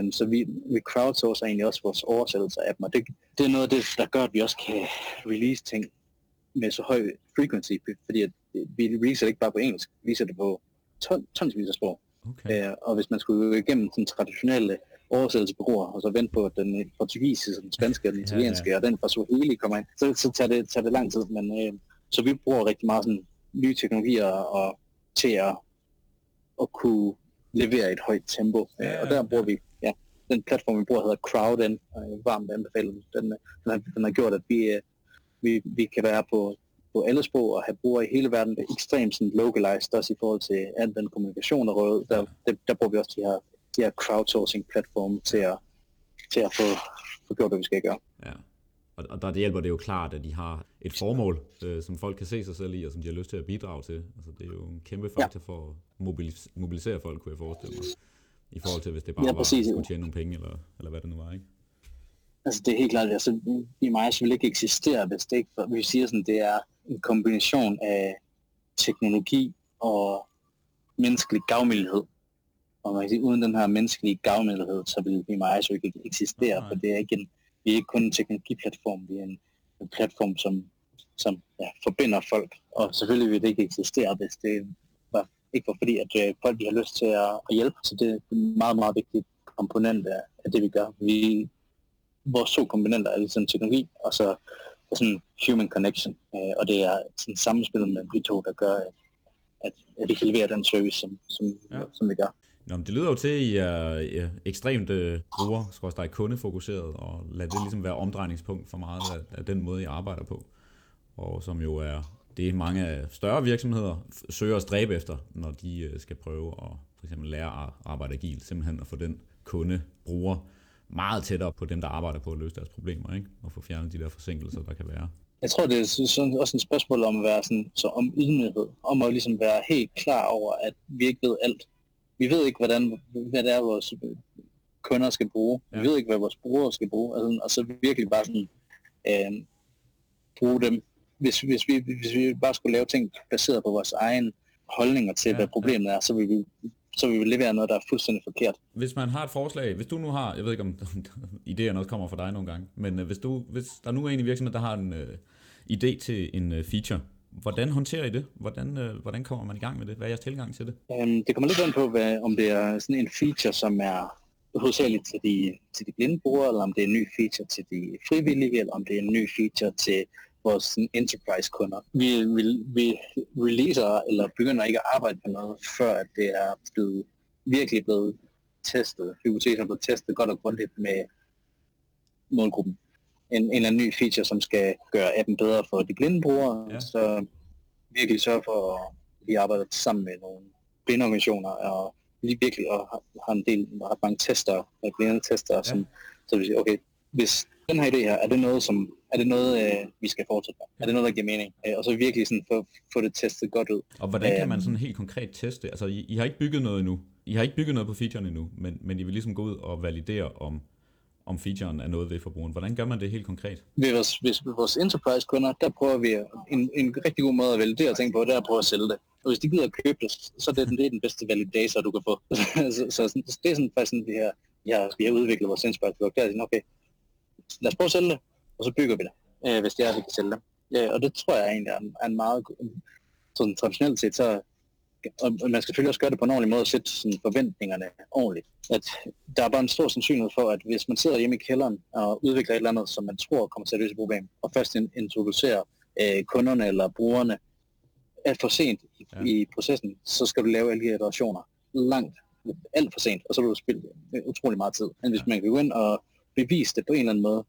Um, så vi, vi crowdsourcer egentlig også vores oversættelse af dem, og det, det er noget af det, der gør, at vi også kan release ting med så høj frequency, fordi at vi releaser det ikke bare på engelsk, vi viser det på ton, tonsvis af sprog. Okay. Uh, og hvis man skulle igennem den traditionelle oversættelsesbureauer, og så vente på, at den portugisiske, den spanske, den italienske, ja, ja. og den fra Swahili kommer ind, så, så tager, det, tager det lang tid. Men, øh, så vi bruger rigtig meget sådan, nye teknologier og, til at, at kunne levere et højt tempo. Ja, ja, og der bruger vi, ja, den platform, vi bruger, hedder og jeg varmt anbefaler den. Den, har, den har gjort, at vi, øh, vi, vi kan være på, på alle sprog og have brugere i hele verden ekstremt sådan localized, også i forhold til al den kommunikation, der rød. Der, der, der bruger vi også de her de her crowdsourcing-platforme til at, til at få, få gjort, hvad vi skal gøre. Ja. Og, der hjælper det jo klart, at de har et formål, øh, som folk kan se sig selv i, og som de har lyst til at bidrage til. Altså, det er jo en kæmpe faktor ja. for at mobilis- mobilisere folk, kunne jeg forestille mig. I forhold til, hvis det bare ja, præcis, var at tjene nogle penge, eller, eller hvad det nu var, ikke? Altså, det er helt klart, altså, i mig vil ikke eksistere, hvis det ikke, vi siger sådan, det er en kombination af teknologi og menneskelig gavmildhed. Og man kan sige, uden den her menneskelige gavmildhed, så vil vi meget ikke eksistere, for det er ikke en, vi er ikke kun en teknologiplatform, vi er en, en platform, som, som ja, forbinder folk. Og selvfølgelig vil det ikke eksistere, hvis det var, ikke var fordi, at øh, folk har lyst til at, at hjælpe. Så det er en meget, meget vigtig komponent af, af det, vi gør. Vi, vores to komponenter er ligesom teknologi, og så og sådan human connection. Øh, og det er sådan sammenspil med de to, der gør, at, at, at vi kan levere den service, som, som, ja. som vi gør. Nå, men det lyder jo til, at I er ja, ekstremt øh, bruger, kundefokuseret, og lad det ligesom være omdrejningspunkt for meget af, af den måde, I arbejder på. Og som jo er det, mange større virksomheder søger at stræbe efter, når de øh, skal prøve at for eksempel lære at arbejde agilt, simpelthen at få den kunde, bruger, meget tættere på dem, der arbejder på at løse deres problemer, ikke? og få fjernet de der forsinkelser, der kan være. Jeg tror, det er sådan, også et spørgsmål om at være sådan, så om ydmyghed, om at ligesom være helt klar over, at vi ikke ved alt. Vi ved ikke, hvordan, hvad det er, vores kunder skal bruge. Ja. Vi ved ikke, hvad vores brugere skal bruge. Altså, og så virkelig bare sådan, øh, bruge dem. Hvis, hvis, vi, hvis vi bare skulle lave ting baseret på vores egen holdninger til, ja, hvad problemet ja. er, så vil vi så vi vil levere noget, der er fuldstændig forkert. Hvis man har et forslag, hvis du nu har, jeg ved ikke om idéer også kommer fra dig nogle gange, men øh, hvis, du, hvis der nu er en i virksomheden, der har en uh, idé til en uh, feature, hvordan håndterer I det? Hvordan, øh, hvordan kommer man i gang med det? Hvad er jeres tilgang til det? Um, det kommer lidt an på, hvad, om det er sådan en feature, som er hovedsageligt til de, til de blinde brugere, eller om det er en ny feature til de frivillige, eller om det er en ny feature til vores enterprise-kunder. Vi, vi, vi releaser eller begynder ikke at arbejde på noget, før at det er blevet, virkelig blevet testet. Hypotesen er blevet testet godt og grundigt med målgruppen. En, en eller anden ny feature, som skal gøre appen bedre for de blinde brugere, ja. så virkelig sørge for, at vi arbejder sammen med nogle blindeorganisationer og lige virkelig og har, har en del, har mange tester, blinde tester, ja. som, så vi siger, okay, hvis den her idé her, er det noget, som er det noget, øh, vi skal fortsætte med? Er det noget, der giver mening? Øh, og så virkelig sådan få, få det testet godt ud. Og hvordan kan man øhm. sådan helt konkret teste? Altså, I, I har ikke bygget noget endnu. I har ikke bygget noget på featuren endnu, men, men I vil ligesom gå ud og validere, om, om featuren er noget ved forbrugeren. Hvordan gør man det helt konkret? Ved vores, hvis vores enterprise-kunder, der prøver vi en, en rigtig god måde at validere ting på, det er at prøve at sælge det. Og hvis de gider at købe det, så er det, det er den bedste validator, du kan få. så, så, så, det er sådan faktisk sådan, vi har, ja, vi har udviklet vores enterprise-produkt. Der er sådan, okay, lad os prøve at sælge det, og så bygger vi det, øh, hvis det er, at vi kan sælge det. Ja, og det tror jeg egentlig er en, er en meget, sådan traditionelt set, så og man skal selvfølgelig også gøre det på en ordentlig måde og sætte sådan forventningerne ordentligt. At der er bare en stor sandsynlighed for, at hvis man sidder hjemme i kælderen og udvikler et eller andet, som man tror kommer til at løse et problem, og først introducerer øh, kunderne eller brugerne alt for sent i, ja. i processen, så skal du lave alle de iterationer langt, alt for sent, og så vil du spille utrolig meget tid. Men hvis man kan gå ind og bevise det på en eller anden måde,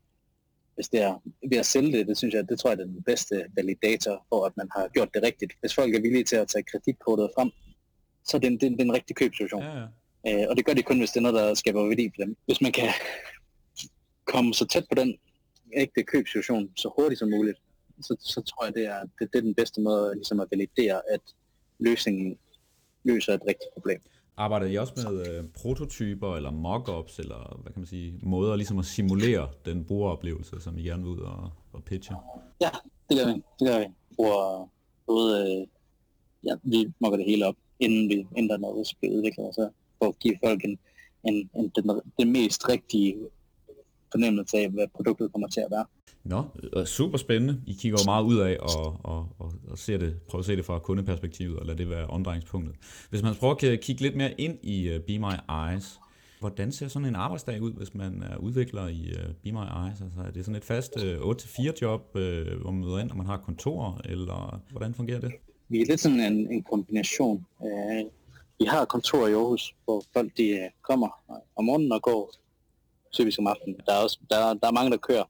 hvis det er ved at sælge det, det synes jeg, det tror jeg er den bedste validator for, at man har gjort det rigtigt. Hvis folk er villige til at tage kreditkortet frem, så er det en, det, er en rigtig købsituation. Ja, ja. Øh, og det gør det kun, hvis det er noget, der skaber værdi for dem. Hvis man kan komme så tæt på den ægte købsituation så hurtigt som muligt, så, så tror jeg, det er, det, det er den bedste måde ligesom at validere, at løsningen løser et rigtigt problem. Arbejder I også med øh, prototyper eller mockups, eller hvad kan man sige, måder ligesom at simulere den brugeroplevelse, som I gerne vil ud og, og pitche? Ja, det gør vi. Det gør vi. Bruger både, øh, ja, vi mocker det hele op, inden, vi, inden der er noget, der bliver udviklet, så for at give folk en, en, en, den, den mest rigtige fornemmelse af, hvad produktet kommer til at være. Nå, super spændende. I kigger jo meget ud af og, og, og, og ser det, prøver at se det fra kundeperspektivet, og lad det være omdrejningspunktet. Hvis man prøver at kigge lidt mere ind i uh, Be My Eyes, hvordan ser sådan en arbejdsdag ud, hvis man er udvikler i Be My Eyes? Altså, er det sådan et fast uh, 8-4 job, hvor man møder ind, og man har kontor, eller hvordan fungerer det? Vi er lidt sådan en, en kombination. Vi har kontor i Aarhus, hvor folk de kommer om morgenen og går typisk om aftenen. Der er, også, der, der er mange, der kører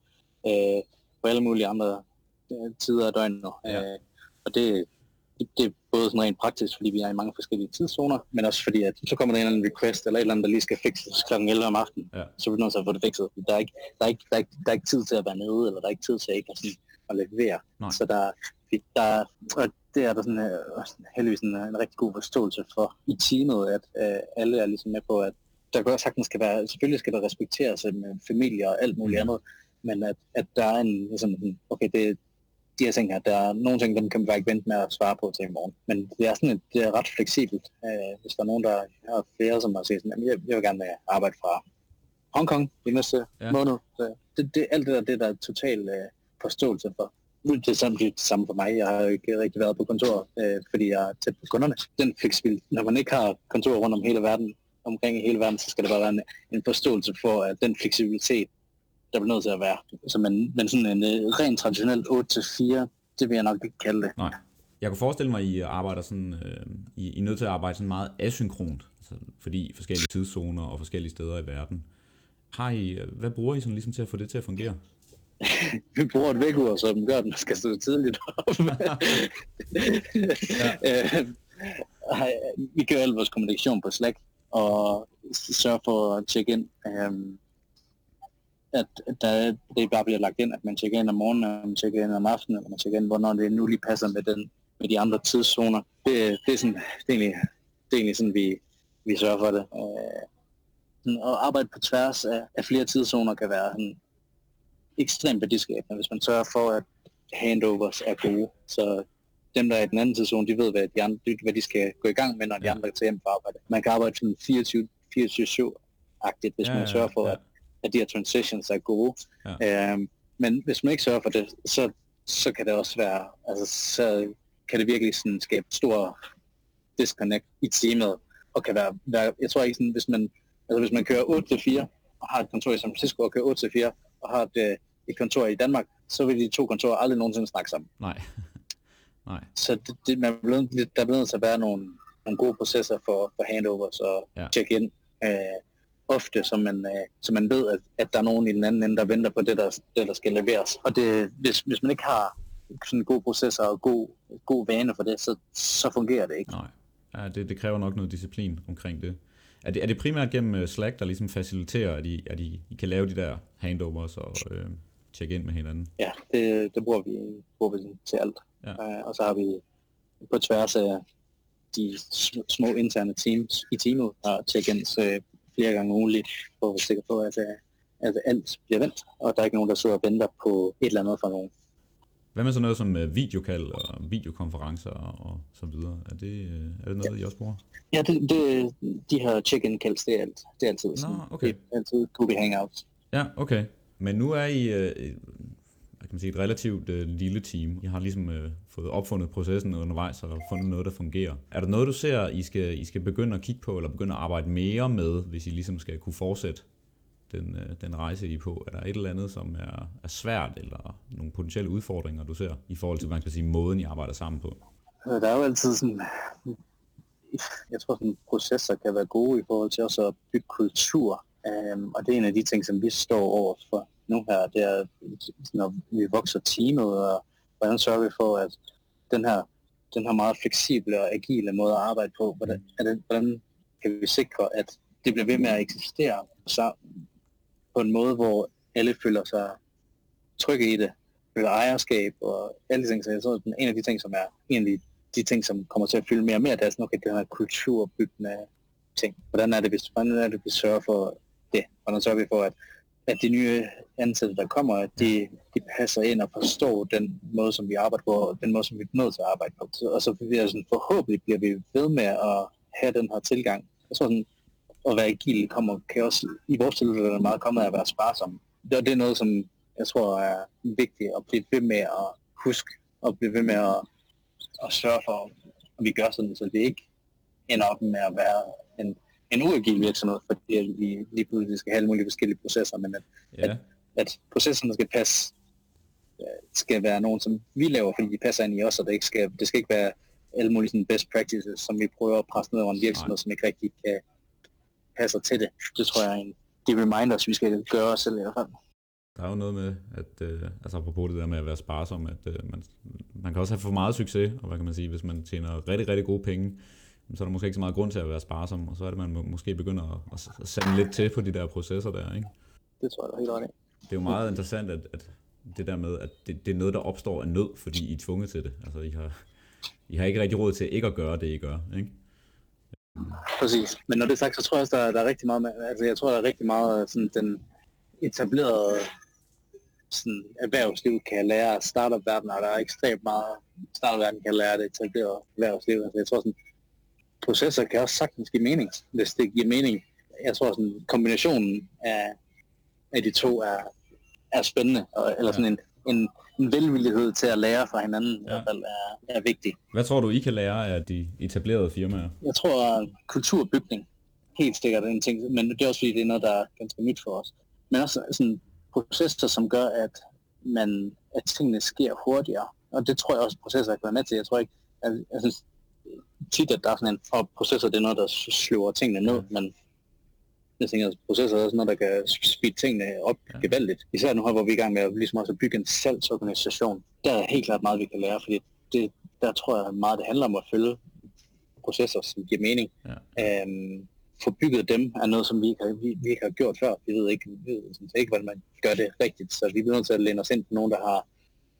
øh, på alle mulige andre øh, tider af døgnet. Ja. Øh, og det, det, det er både sådan rent praktisk, fordi vi er i mange forskellige tidszoner, men også fordi, at så kommer der en eller anden request, eller et eller andet, der lige skal fikses kl. 11 om aftenen, ja. så er vi nødt til at få det fikset. Der er, ikke, der, er ikke, der, er ikke, der er ikke tid til at være nede, eller der er ikke tid til at, ikke at, sådan, at levere. Nej. Så der, der, og det er der sådan, uh, heldigvis en, en rigtig god forståelse for i teamet, at uh, alle er ligesom med på, at der godt sagtens skal være, selvfølgelig skal der respekteres med familie og alt muligt mm. andet, men at, at der er en, ligesom, okay, det, de her ting her, der er nogle ting, dem kan man bare ikke vente med at svare på til i morgen. Men det er sådan et, det er ret fleksibelt. Øh, hvis der er nogen, der har flere, som har sagt sådan, jeg, jeg vil gerne arbejde fra Hongkong i næste ja. måned, så det, det, alt det der, det der er total øh, forståelse for. Det er samme, det samme for mig. Jeg har jo ikke rigtig været på kontor, øh, fordi jeg er tæt på kunderne. Den fleksibilitet, når man ikke har kontor rundt om hele verden, omkring i hele verden, så skal det bare være en, en forståelse for, at den fleksibilitet, der bliver nødt til at være. Så man, men sådan en uh, rent traditionelt 8-4, det vil jeg nok ikke kalde det. Nej. Jeg kunne forestille mig, at I arbejder sådan, øh, I, I er nødt til at arbejde sådan meget asynkront, altså, fordi forskellige tidszoner og forskellige steder i verden. Har I, øh, hvad bruger I sådan ligesom til at få det til at fungere? vi bruger et vækkeur, som gør, at man skal stå tidligt op. ja. Øh, vi kører al vores kommunikation på Slack, og sørge for at tjekke ind. Øhm, at der, det bare bliver lagt ind, at man tjekker ind om morgenen, og man tjekker ind om aftenen, og man tjekker ind, hvornår det nu lige passer med, den, med de andre tidszoner. Det, det, er, sådan, det, er, egentlig, det er egentlig sådan, vi, vi sørger for det. Øh, at arbejde på tværs af, af flere tidszoner kan være sådan, ekstremt værdiskabende, hvis man sørger for, at handovers er gode. Så dem, der er i den anden tidszone, de ved, hvad de, andre, hvad de skal gå i gang med, når de andre tager hjem på arbejde. Man kan arbejde sådan 24-7-agtigt, hvis ja, man sørger for, ja. at, at de her transitions er gode. Ja. Øhm, men hvis man ikke sørger for det, så, så kan det også være, altså så kan det virkelig sådan skabe stor disconnect i teamet, og kan være, være jeg tror ikke sådan, hvis man, altså hvis man kører 8-4, og har et kontor i San Francisco og kører 8-4, og har et, øh, et kontor i Danmark, så vil de to kontorer aldrig nogensinde snakke sammen. Nej. Nej. Så det, det, man blevet, der er blevet til at være nogle, nogle gode processer for, for handovers og ja. check-in. Øh, ofte, så man, øh, så man ved, at, at der er nogen i den anden ende, der venter på det, der, det, der skal leveres. Og det, hvis, hvis man ikke har sådan gode processer og god, god vane for det, så, så fungerer det ikke. Nej, ja, det, det kræver nok noget disciplin omkring det. Er det, er det primært gennem øh, Slack, der ligesom faciliterer, at I, at I, I kan lave de der handovers og øh, tjekke ind med hinanden? Ja, det, det bruger vi, bruger vi til alt. Ja. Uh, og så har vi på tværs af de små interne teams i teamet, der check-ins uh, flere gange ugenligt, for at være sikker på, at, at alt bliver vendt, og der er ikke nogen, der sidder og venter på et eller andet fra nogen. Hvad med sådan noget som videokald og videokonferencer og så videre? Er det, er det noget, ja. I også bruger? Ja, det, det, de her check-in kalds, det er, alt, det er altid sådan. Nå, okay. Det er altid Google Hangouts. Ja, okay. Men nu er I øh, kan man sige, et relativt øh, lille team. I har ligesom øh, fået opfundet processen undervejs og fundet noget, der fungerer. Er der noget, du ser, I skal, I skal begynde at kigge på, eller begynde at arbejde mere med, hvis I ligesom skal kunne fortsætte den, øh, den rejse, I er på? Er der et eller andet, som er, er svært, eller nogle potentielle udfordringer, du ser, i forhold til, man kan sige, måden, I arbejder sammen på? Der er jo altid sådan jeg tror, sådan, processer kan være gode i forhold til også at bygge kultur. Um, og det er en af de ting, som vi står over for nu her. Det er, når vi vokser teamet, og hvordan sørger vi for, at den her, den her meget fleksible og agile måde at arbejde på, hvordan, det, hvordan kan vi sikre, at det bliver ved med at eksistere så på en måde, hvor alle føler sig trygge i det, føler ejerskab og alle de ting. Så jeg tror, at en af de ting, som er egentlig de ting, som kommer til at fylde mere og mere, det er sådan, okay, den her kulturbyggende ting. Hvordan er det, hvis, hvordan er det, vi sørger for det? Hvordan sørger vi for, at, at de nye ansatte, der kommer, at de, de passer ind og forstår den måde, som vi arbejder på, og den måde, som vi er nødt til at arbejde på. Så, og så bliver sådan, forhåbentlig bliver vi ved med at have den her tilgang. Jeg tror sådan, at være agil kommer, kan også, i vores tilfælde er meget kommet af at være sparsom. Det, det er noget, som jeg tror er vigtigt at blive ved med at huske, og blive ved med at at sørge for, at vi gør sådan, så det ikke ender op med at være en, en uagil virksomhed, fordi vi lige pludselig skal have alle mulige forskellige processer, men at, ja. at, at processerne skal passe, øh, skal være nogen, som vi laver, fordi de passer ind i os, og det, ikke skal, det skal ikke være alle mulige sådan best practices, som vi prøver at presse ned over en virksomhed, Nej. som ikke rigtig kan passe til det. Det tror jeg er en de reminders, vi skal gøre os selv i hvert fald. Der er jo noget med, at, øh, altså apropos det der med at være sparsom, at øh, man, man kan også have for meget succes, og hvad kan man sige, hvis man tjener rigtig, rigtig gode penge, så er der måske ikke så meget grund til at være sparsom, og så er det, man må, måske begynder at, at sande lidt til på de der processer der, ikke? Det tror jeg, er helt ret Det er jo meget interessant, at, at det der med, at det, det er noget, der opstår af nød, fordi I er tvunget til det. Altså, I har, I har ikke rigtig råd til ikke at gøre det, I gør, ikke? Præcis. Men når det er sagt, så tror jeg også, der, der er rigtig meget, med, altså jeg tror, der er rigtig meget sådan den etablerede sådan, erhvervsliv kan lære af startup-verdenen, og der er ekstremt meget startup-verdenen kan lære det etableret erhvervsliv. Altså, jeg tror sådan, processer kan også sagtens give mening, hvis det giver mening. Jeg tror sådan, kombinationen af, af de to er, er spændende, og, eller sådan en, en, en velvillighed til at lære fra hinanden, ja. i hvert fald er, er vigtig. Hvad tror du, I kan lære af de etablerede firmaer? Jeg tror, at kulturbygning helt sikkert er en ting, men det er også fordi, det er noget, der er ganske nyt for os. Men også sådan processer, som gør, at, man, at tingene sker hurtigere. Og det tror jeg også, processer kan være med til. Jeg tror ikke, at, jeg synes tit, at der er sådan en, og processer, det er noget, der slår tingene ned, men jeg tænker, at processer er også noget, der kan speede tingene op Ja. gevaldigt. Især nu her, hvor vi er i gang med at, ligesom også at bygge en salgsorganisation. Der er helt klart meget, vi kan lære, fordi det, der tror jeg meget, det handler om at følge processer, som giver mening. Ja. Øhm, få bygget dem er noget, som vi ikke har, vi, vi ikke har gjort før. Vi ved ikke, vi ved sådan ikke, hvordan man gør det rigtigt. Så vi bliver nødt til at læne os ind på nogen, der har,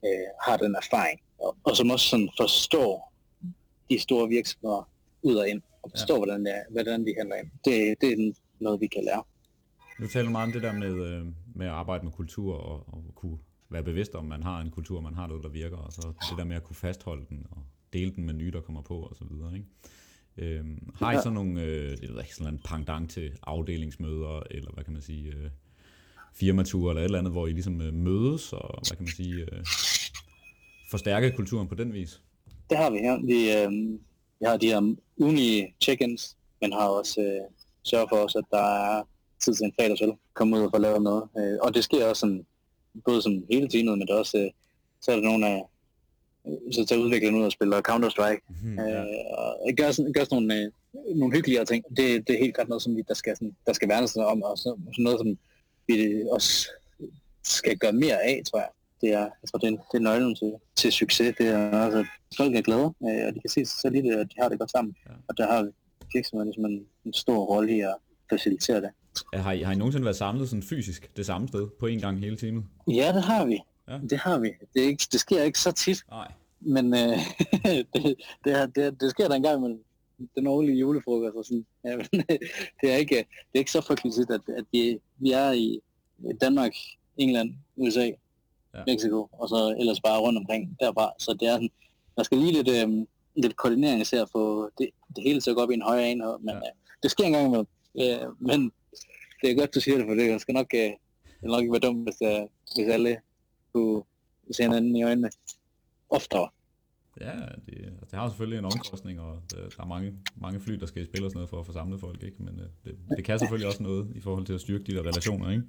øh, har den erfaring. Og, og som også sådan forstår de store virksomheder ud og ind. Og forstår, ja. hvordan, det er, hvordan de handler ind. Det, det er noget, vi kan lære. Du taler meget om det der med, øh, med at arbejde med kultur og, og kunne være bevidst om, man har en kultur, man har noget, der virker, og så det der med at kunne fastholde den og dele den med nye, der kommer på og så videre. Ikke? Øhm, har I Ja. så nogle, øh, jeg ved ikke, sådan en pendant til afdelingsmøder, eller hvad kan man sige, øh, firmature eller et eller andet, hvor I ligesom øh, mødes og, hvad kan man sige, øh, forstærke kulturen på den vis? Det har vi her. Vi, øh, vi har de her ugenlige check-ins, men har også øh, sørget for os, at der er tid til en fredagsøl. Komme ud og få lavet noget. Øh, og det sker også sådan, både sådan hele tiden, men det også, øh, så er der nogle af, øh, så tager udviklerne ud og spiller Counter-Strike, Hmm, øh, og gør sådan, gør sådan nogle, øh, nogle hyggeligere ting. Det, det er helt klart noget, som vi, der skal, sådan, der skal værnes om, og så, sådan noget, som vi også skal gøre mere af, tror jeg. Det er, jeg tror, det er, det er nøglen til, til succes. Det er altså, folk er glade, øh, og de kan se sig selv i det, og de har det godt sammen. Ja. Og der har virksomheden ligesom en, en stor rolle i at facilitere det. Har I, har I nogensinde været samlet sådan fysisk det samme sted på en gang hele tiden? Ja, det har vi. Ja. Det har vi. Det, er ikke, det sker ikke så tit, Nej. men øh, det, det, det, det sker der engang med den årlige julefrokost og sådan. Ja, men, det, er ikke, det er ikke så frygteligt at, at vi, vi er i Danmark, England, USA, Ja. Mexico, og så ellers bare rundt omkring derfra. Så det er sådan, der skal lige lidt, øh, lidt koordinering til at få det, det hele til at gå op i en højere enhed, men Ja. øh, det sker engang imellem. Øh, men det er godt, du siger det, for det skal nok, øh, det nok ikke være dumt, hvis, øh, hvis alle kunne se hinanden i øjnene oftere. Ja, det, altså, det har selvfølgelig en omkostning, og øh, der er mange, mange fly, der skal i spil og sådan noget for at få samlet folk, ikke? men øh, det, det kan selvfølgelig også noget i forhold til at styrke de der relationer. Ikke?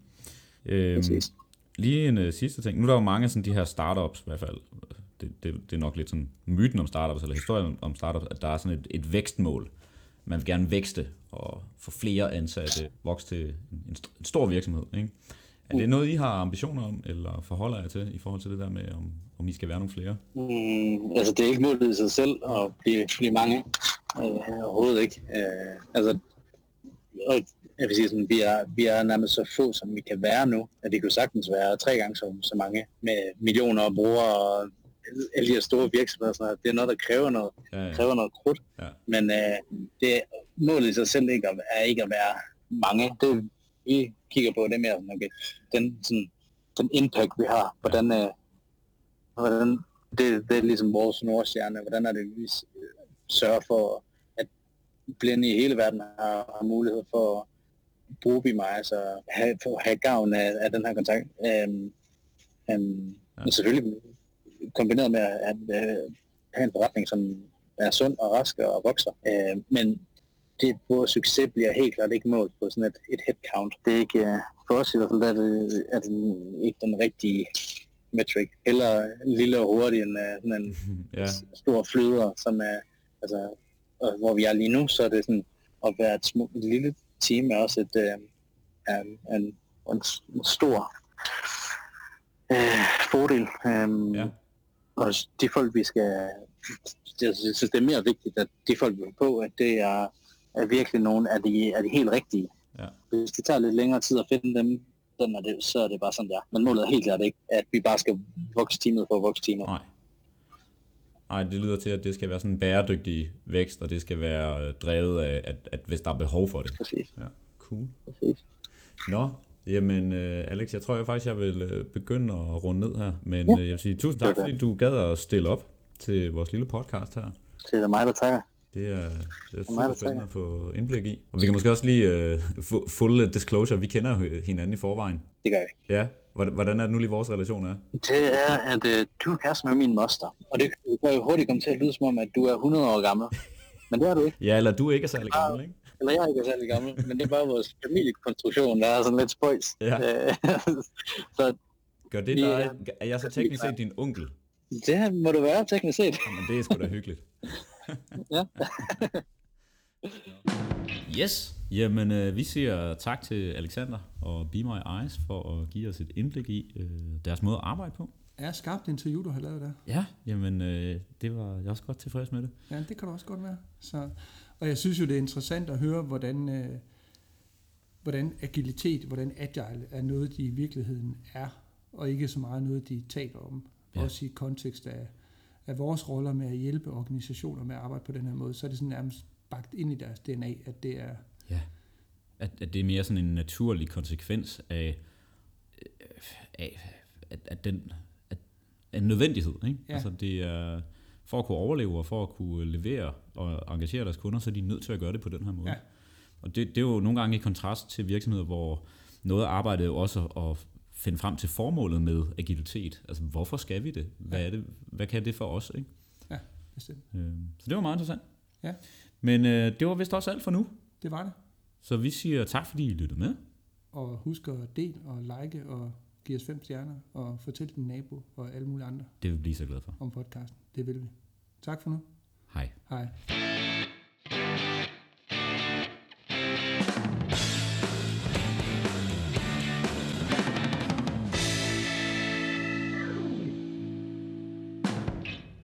Øhm, Præcis. Lige en uh, sidste ting. Nu er der jo mange af sådan de her startups i hvert fald. Det, det, det er nok lidt sådan myten om startups, eller historien om startups, at der er sådan et, et vækstmål. Man vil gerne vækste og få flere ansatte, vokse til en, en st- en stor virksomhed. Ikke? Er det noget, I har ambitioner om, eller forholder jer til, i forhold til det der med, om, om I skal være nogle flere? Mm, altså, det er ikke målet i sig selv at blive, blive mange. Øh, overhovedet ikke. Øh, altså, og jeg vil sige sådan, vi er, vi er nærmest så få, som vi kan være nu, at det kunne sagtens være tre gange så, så mange med millioner af brugere og alle de her store virksomheder. Så det er noget, der kræver noget, Ja, ja. kræver noget krudt. Ja. Men øh, det målet i sig selv ikke at, er ikke at være mange. Det vi kigger på, det er mere sådan, okay, den, sådan, den impact, vi har. Hvordan, øh, hvordan det, det er ligesom vores nordstjerne. Hvordan er det, vi sørger for, at blinde i hele verden har, har mulighed for at bruge Bimice og have, for at have gavn af, af den her kontakt. Øhm, øhm, Ja. Selvfølgelig kombineret med at, øh, have en forretning, som er sund og rask og vokser. Øh, men det, vores succes bliver helt klart ikke målt på sådan et, et headcount. Det er ikke, øh, for os i hvert fald, er det, er det ikke den rigtige metric. Heller lille og hurtig end uh, sådan en ja. stor flyder, som er, altså, og hvor vi er lige nu, så er det sådan, at være et, små, et lille team er også et, øh, en, en, en, en stor øh, fordel. Um, Ja. Og de folk, vi skal... Jeg synes, det er mere vigtigt, at de folk, vi er på, at det er, er virkelig nogen af de, er de helt rigtige. Ja. Hvis det tager lidt længere tid at finde dem, den er det, så er det bare sådan der. Men målet er helt klart ikke, at vi bare skal vokse teamet for at vokse teamet. Nej. Nej, det lyder til, at det skal være sådan en bæredygtig vækst, og det skal være øh, drevet af, at, at hvis der er behov for det. Præcis, Ja, cool. præcis. Nå, jamen øh, Alex, jeg tror jeg faktisk, jeg vil øh, begynde at runde ned her. Men Ja. øh, jeg vil sige tusind tak, fordi du gad at stille op til vores lille podcast her. Det er mig, der takker. Det er, det er mig, super der spændende at få indblik i. Og vi kan måske også lige uh, full disclosure, vi kender hinanden i forvejen. Det gør vi. Ja, Hvordan er det nu lige vores relation er? Det er, at øh, du er kæreste med min moster. Og det kan jo hurtigt komme til at lyde som om, at du er 100 år gammel. Men det er du ikke. Ja, eller du ikke er særlig gammel, ikke? Eller jeg er ikke særlig gammel, men det er bare vores familiekonstruktion, der er sådan lidt spøjs. Ja. Øh, så Gør det dig, er- er jeg så teknisk set din onkel? det må du være, teknisk set. Jamen, det er sgu da hyggeligt. Ja. yes, jamen øh, vi siger tak til Alexander og Be My Eyes for at give os et indblik i øh, deres måde at arbejde på. Er skarpt interview, du har lavet der? Ja, jamen øh, det var jeg også godt tilfreds med det. Ja, det kan du også godt være. Så, og jeg synes jo, det er interessant at høre, hvordan, øh, hvordan agilitet, hvordan agile er noget, de i virkeligheden er, og ikke så meget noget, de taler om. Ja. Ja. Også i kontekst af, af vores roller med at hjælpe organisationer med at arbejde på den her måde, så er det sådan nærmest bagt ind i deres DNA, at det er, Ja. At, at det er mere sådan en naturlig konsekvens af, øh, af at, at den at, en nødvendighed. Ikke? Ja. Altså det er, for at kunne overleve og for at kunne levere og engagere deres kunder, så er de nødt til at gøre det på den her måde. Ja. Og det, det er jo nogle gange i kontrast til virksomheder, hvor noget er jo også at finde frem til formålet med agilitet. Altså hvorfor skal vi det? Hvad, Ja. er det? Hvad kan det for os? Ikke? bestemt. Øh, Så det var meget interessant. Ja. Men øh, det var vist også alt for nu. Det var det. Så vi siger tak, fordi I lyttede med. Og husk at del og like og give os fem stjerner og fortæl din nabo og alle mulige andre Det vil vi blive så glad for. om podcasten. Det vil vi. Tak for nu. Hej. Hej.